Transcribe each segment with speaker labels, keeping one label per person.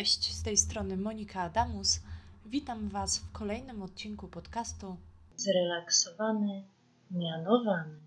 Speaker 1: Cześć, z tej strony Monika Adamus. Witam Was w kolejnym odcinku podcastu
Speaker 2: Zrelaksowany, mianowany.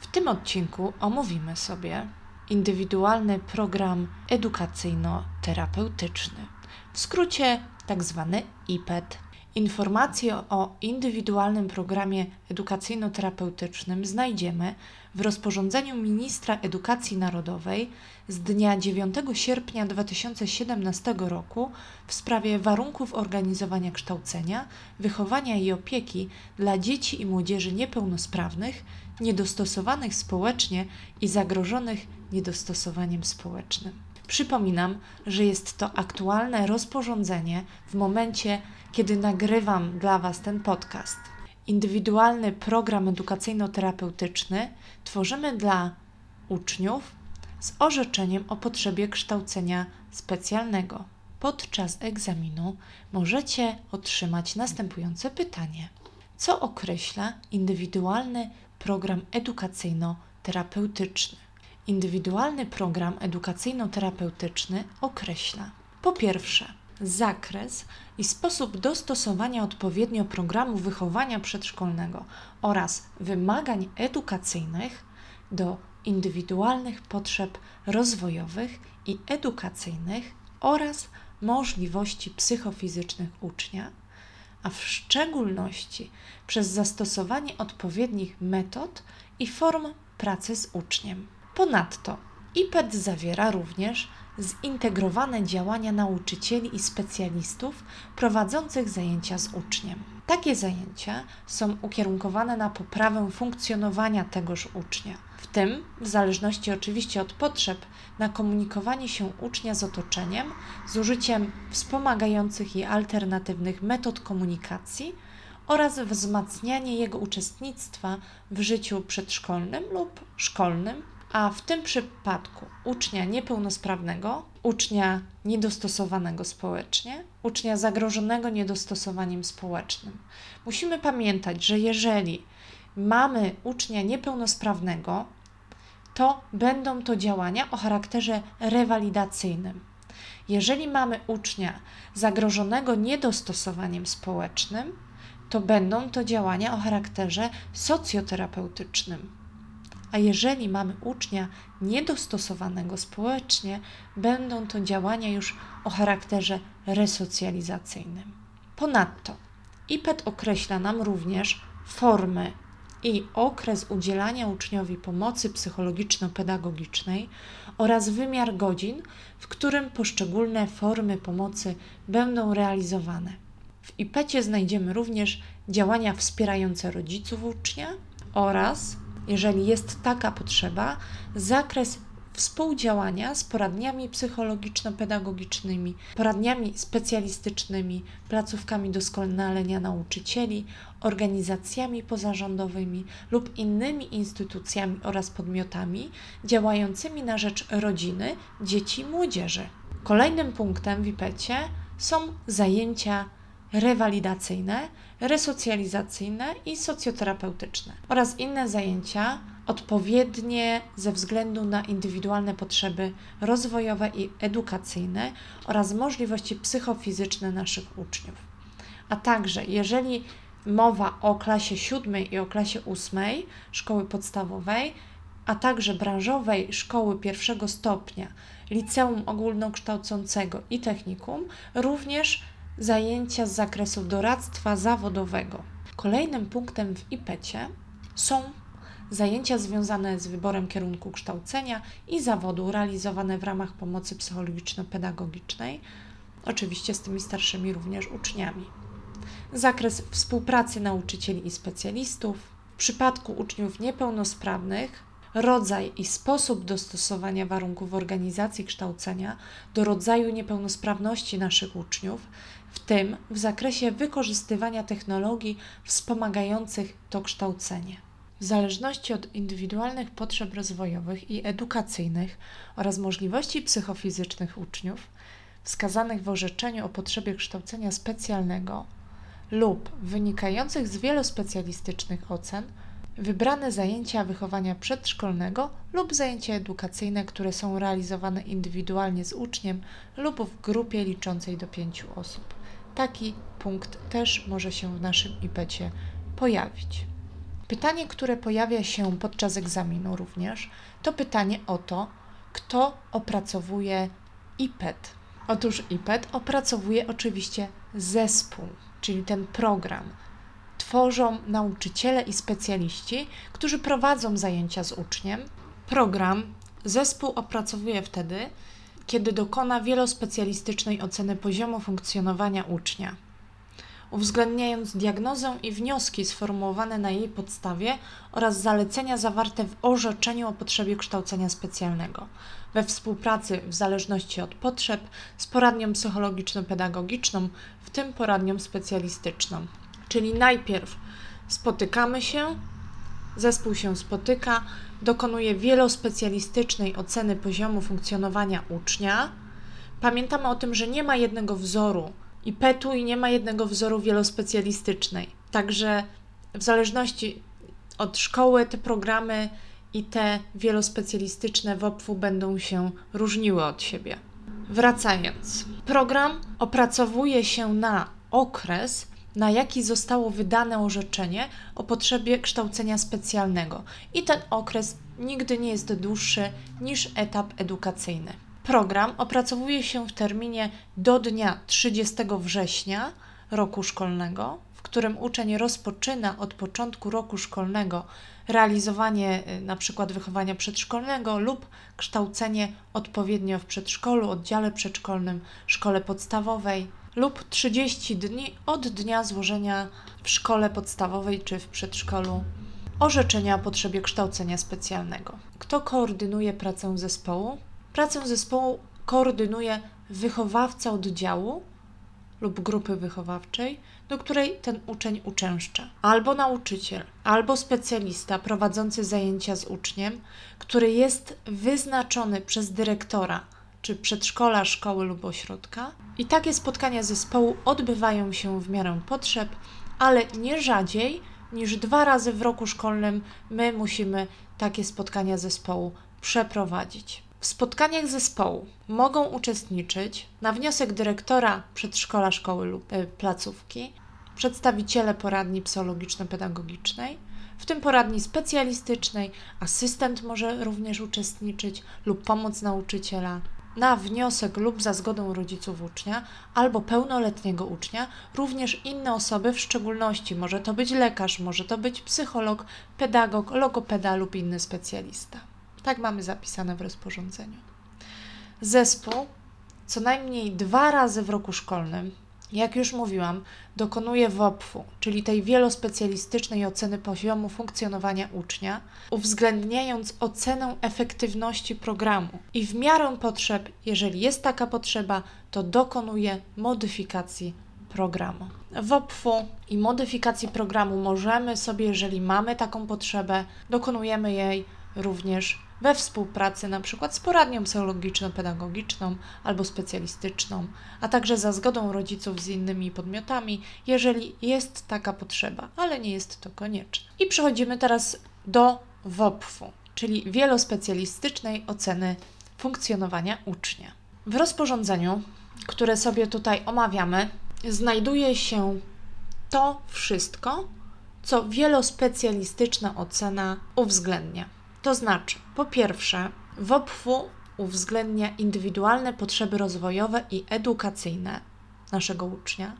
Speaker 1: W tym odcinku omówimy sobie indywidualny program edukacyjno-terapeutyczny, w skrócie tak zwany IPET. Informacje o indywidualnym programie edukacyjno-terapeutycznym znajdziemy w rozporządzeniu ministra edukacji narodowej z dnia 9 sierpnia 2017 roku w sprawie warunków organizowania kształcenia, wychowania i opieki dla dzieci i młodzieży niepełnosprawnych, niedostosowanych społecznie i zagrożonych niedostosowaniem społecznym. Przypominam, że jest to aktualne rozporządzenie w momencie, kiedy nagrywam dla Was ten podcast. Indywidualny program edukacyjno-terapeutyczny tworzymy dla uczniów z orzeczeniem o potrzebie kształcenia specjalnego. Podczas egzaminu możecie otrzymać następujące pytanie: co określa indywidualny program edukacyjno-terapeutyczny? Indywidualny program edukacyjno-terapeutyczny określa po pierwsze zakres i sposób dostosowania odpowiednio programu wychowania przedszkolnego oraz wymagań edukacyjnych do indywidualnych potrzeb rozwojowych i edukacyjnych oraz możliwości psychofizycznych ucznia, a w szczególności przez zastosowanie odpowiednich metod i form pracy z uczniem. Ponadto IPED zawiera również zintegrowane działania nauczycieli i specjalistów prowadzących zajęcia z uczniem. Takie zajęcia są ukierunkowane na poprawę funkcjonowania tegoż ucznia, w tym, w zależności oczywiście od potrzeb, na komunikowanie się ucznia z otoczeniem z użyciem wspomagających i alternatywnych metod komunikacji oraz wzmacnianie jego uczestnictwa w życiu przedszkolnym lub szkolnym a w tym przypadku ucznia niepełnosprawnego, ucznia niedostosowanego społecznie, ucznia zagrożonego niedostosowaniem społecznym. Musimy pamiętać, że jeżeli mamy ucznia niepełnosprawnego, to będą to działania o charakterze rewalidacyjnym. Jeżeli mamy ucznia zagrożonego niedostosowaniem społecznym, to będą to działania o charakterze socjoterapeutycznym. A jeżeli mamy ucznia niedostosowanego społecznie, będą to działania już o charakterze resocjalizacyjnym. Ponadto IPET określa nam również formy i okres udzielania uczniowi pomocy psychologiczno-pedagogicznej oraz wymiar godzin, w którym poszczególne formy pomocy będą realizowane. W IPET znajdziemy również działania wspierające rodziców ucznia oraz jeżeli jest taka potrzeba, zakres współdziałania z poradniami psychologiczno-pedagogicznymi, poradniami specjalistycznymi, placówkami doskonalenia nauczycieli, organizacjami pozarządowymi lub innymi instytucjami oraz podmiotami działającymi na rzecz rodziny, dzieci i młodzieży. Kolejnym punktem w IPEC-ie są zajęcia rewalidacyjne, resocjalizacyjne i socjoterapeutyczne oraz inne zajęcia odpowiednie ze względu na indywidualne potrzeby rozwojowe i edukacyjne oraz możliwości psychofizyczne naszych uczniów. A także, jeżeli mowa o klasie siódmej i o klasie ósmej szkoły podstawowej, a także branżowej szkoły pierwszego stopnia, liceum ogólnokształcącego i technikum, również zajęcia z zakresu doradztwa zawodowego. Kolejnym punktem w IPEC-ie są zajęcia związane z wyborem kierunku kształcenia i zawodu realizowane w ramach pomocy psychologiczno-pedagogicznej, oczywiście z tymi starszymi również uczniami. Zakres współpracy nauczycieli i specjalistów. W przypadku uczniów niepełnosprawnych rodzaj i sposób dostosowania warunków organizacji kształcenia do rodzaju niepełnosprawności naszych uczniów, w tym w zakresie wykorzystywania technologii wspomagających to kształcenie. W zależności od indywidualnych potrzeb rozwojowych i edukacyjnych oraz możliwości psychofizycznych uczniów, wskazanych w orzeczeniu o potrzebie kształcenia specjalnego, lub wynikających z wielospecjalistycznych ocen wybrane zajęcia wychowania przedszkolnego lub zajęcia edukacyjne, które są realizowane indywidualnie z uczniem lub w grupie liczącej do pięciu osób. Taki punkt też może się w naszym IPEC-ie pojawić. Pytanie, które pojawia się podczas egzaminu również, to pytanie o to, kto opracowuje IPET. Otóż IPET opracowuje oczywiście zespół, czyli ten program. Tworzą nauczyciele i specjaliści, którzy prowadzą zajęcia z uczniem. Program zespół opracowuje wtedy, kiedy dokona wielospecjalistycznej oceny poziomu funkcjonowania ucznia uwzględniając diagnozę i wnioski sformułowane na jej podstawie oraz zalecenia zawarte w orzeczeniu o potrzebie kształcenia specjalnego, we współpracy w zależności od potrzeb z poradnią psychologiczno-pedagogiczną, w tym poradnią specjalistyczną. Czyli najpierw spotykamy się, zespół się spotyka, dokonuje wielospecjalistycznej oceny poziomu funkcjonowania ucznia. Pamiętamy o tym, że nie ma jednego wzoru i PET-u i nie ma jednego wzoru wielospecjalistycznej. Także w zależności od szkoły te programy i te wielospecjalistyczne WOPF-u będą się różniły od siebie. Wracając, program opracowuje się na okres, na jaki zostało wydane orzeczenie o potrzebie kształcenia specjalnego, i ten okres nigdy nie jest dłuższy niż etap edukacyjny. Program opracowuje się w terminie do dnia 30 września roku szkolnego, w którym uczeń rozpoczyna od początku roku szkolnego realizowanie y, np. wychowania przedszkolnego lub kształcenie odpowiednio w przedszkolu, oddziale przedszkolnym, szkole podstawowej lub 30 dni od dnia złożenia w szkole podstawowej czy w przedszkolu orzeczenia o potrzebie kształcenia specjalnego. Kto koordynuje pracę zespołu? Pracę zespołu koordynuje wychowawca oddziału lub grupy wychowawczej, do której ten uczeń uczęszcza, albo nauczyciel, albo specjalista prowadzący zajęcia z uczniem, który jest wyznaczony przez dyrektora czy przedszkola, szkoły lub ośrodka. I takie spotkania zespołu odbywają się w miarę potrzeb, ale nie rzadziej niż dwa razy w roku szkolnym my musimy takie spotkania zespołu przeprowadzić. W spotkaniach zespołu mogą uczestniczyć na wniosek dyrektora przedszkola, szkoły lub e, placówki przedstawiciele poradni psychologiczno-pedagogicznej, w tym poradni specjalistycznej, asystent może również uczestniczyć lub pomoc nauczyciela. Na wniosek lub za zgodą rodziców ucznia albo pełnoletniego ucznia, również inne osoby, w szczególności może to być lekarz, może to być psycholog, pedagog, logopeda lub inny specjalista. Tak mamy zapisane w rozporządzeniu. Zespół co najmniej dwa razy w roku szkolnym, jak już mówiłam, dokonuje WOPF-u, czyli tej wielospecjalistycznej oceny poziomu funkcjonowania ucznia, uwzględniając ocenę efektywności programu i w miarę potrzeb, jeżeli jest taka potrzeba, to dokonuje modyfikacji programu. WOPF-u i modyfikacji programu możemy sobie, jeżeli mamy taką potrzebę, dokonujemy jej również we współpracy przykład z poradnią psychologiczno-pedagogiczną albo specjalistyczną, a także za zgodą rodziców z innymi podmiotami, jeżeli jest taka potrzeba, ale nie jest to konieczne. I przechodzimy teraz do WOPF-u, czyli wielospecjalistycznej oceny funkcjonowania ucznia. W rozporządzeniu, które sobie tutaj omawiamy, znajduje się to wszystko, co wielospecjalistyczna ocena uwzględnia. To znaczy, po pierwsze, WOPF-u uwzględnia indywidualne potrzeby rozwojowe i edukacyjne naszego ucznia,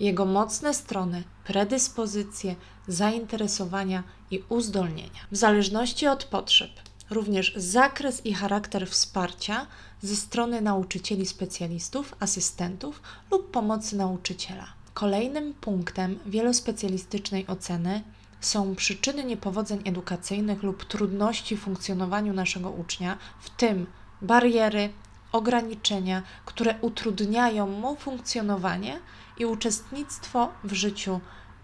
Speaker 1: jego mocne strony, predyspozycje, zainteresowania i uzdolnienia. W zależności od potrzeb, również zakres i charakter wsparcia ze strony nauczycieli specjalistów, asystentów lub pomocy nauczyciela. Kolejnym punktem wielospecjalistycznej oceny są przyczyny niepowodzeń edukacyjnych lub trudności w funkcjonowaniu naszego ucznia, w tym bariery, ograniczenia, które utrudniają mu funkcjonowanie i uczestnictwo w życiu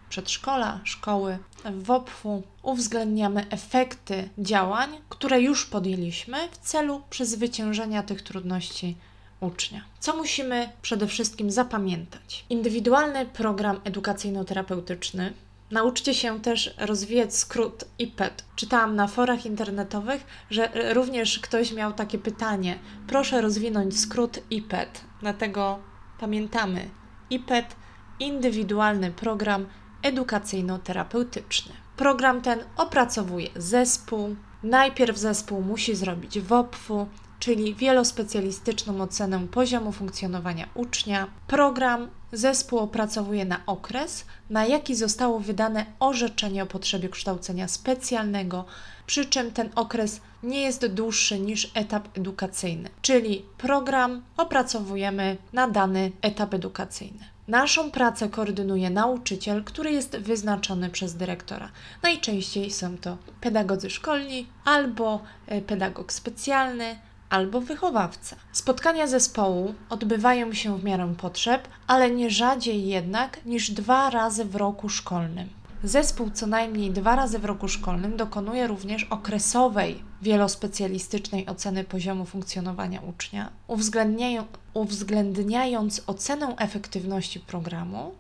Speaker 1: przedszkola, szkoły, WOPF-u uwzględniamy efekty działań, które już podjęliśmy w celu przezwyciężenia tych trudności ucznia. Co musimy przede wszystkim zapamiętać? Indywidualny program edukacyjno-terapeutyczny. Nauczcie się też rozwijać skrót IPET. Czytałam na forach internetowych, że również ktoś miał takie pytanie: proszę rozwinąć skrót IPET. Dlatego pamiętamy IPET indywidualny program edukacyjno-terapeutyczny. Program ten opracowuje zespół. Najpierw zespół musi zrobić WOPF-u, czyli wielospecjalistyczną ocenę poziomu funkcjonowania ucznia. Program zespół opracowuje na okres, na jaki zostało wydane orzeczenie o potrzebie kształcenia specjalnego, przy czym ten okres nie jest dłuższy niż etap edukacyjny, czyli program opracowujemy na dany etap edukacyjny. Naszą pracę koordynuje nauczyciel, który jest wyznaczony przez dyrektora. Najczęściej są to pedagodzy szkolni, albo e, pedagog specjalny, albo wychowawca. Spotkania zespołu odbywają się w miarę potrzeb, ale nie rzadziej jednak niż dwa razy w roku szkolnym. Zespół co najmniej dwa razy w roku szkolnym dokonuje również okresowej wielospecjalistycznej oceny poziomu funkcjonowania ucznia, uwzględniają, uwzględniając ocenę efektywności programu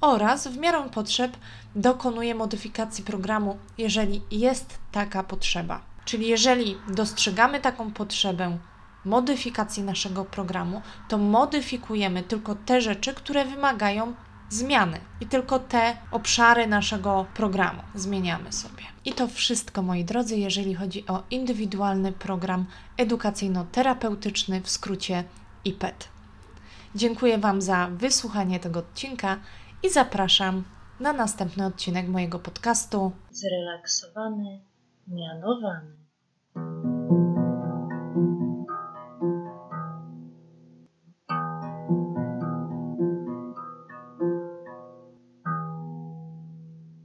Speaker 1: oraz w miarę potrzeb dokonuje modyfikacji programu, jeżeli jest taka potrzeba. Czyli jeżeli dostrzegamy taką potrzebę modyfikacji naszego programu, to modyfikujemy tylko te rzeczy, które wymagają zmiany i tylko te obszary naszego programu zmieniamy sobie. I to wszystko, moi drodzy, jeżeli chodzi o indywidualny program edukacyjno-terapeutyczny, w skrócie IPET. Dziękuję Wam za wysłuchanie tego odcinka i zapraszam na następny odcinek mojego podcastu.
Speaker 2: Zrelaksowany, mianowany.